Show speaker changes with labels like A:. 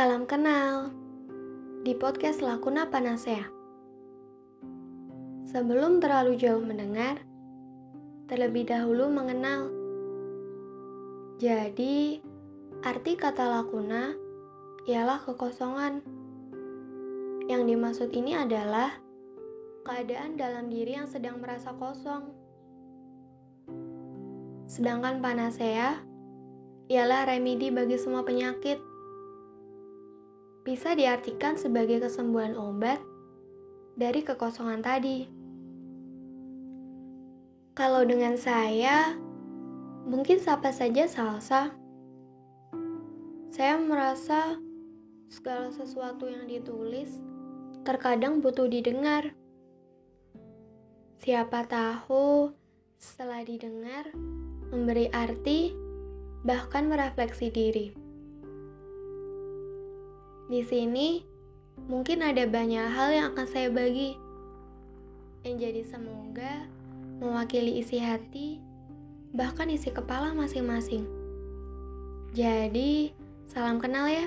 A: Salam kenal di podcast Lakuna Panasea. Sebelum terlalu jauh mendengar, terlebih dahulu mengenal. Jadi, arti kata lakuna ialah kekosongan. Yang dimaksud ini adalah keadaan dalam diri yang sedang merasa kosong. Sedangkan panasea ialah remedi bagi semua penyakit bisa diartikan sebagai kesembuhan obat dari kekosongan tadi. Kalau dengan saya, mungkin siapa saja salsa. Saya merasa segala sesuatu yang ditulis terkadang butuh didengar. Siapa tahu setelah didengar memberi arti bahkan merefleksi diri. Di sini mungkin ada banyak hal yang akan saya bagi. Yang jadi semoga mewakili isi hati bahkan isi kepala masing-masing. Jadi, salam kenal ya.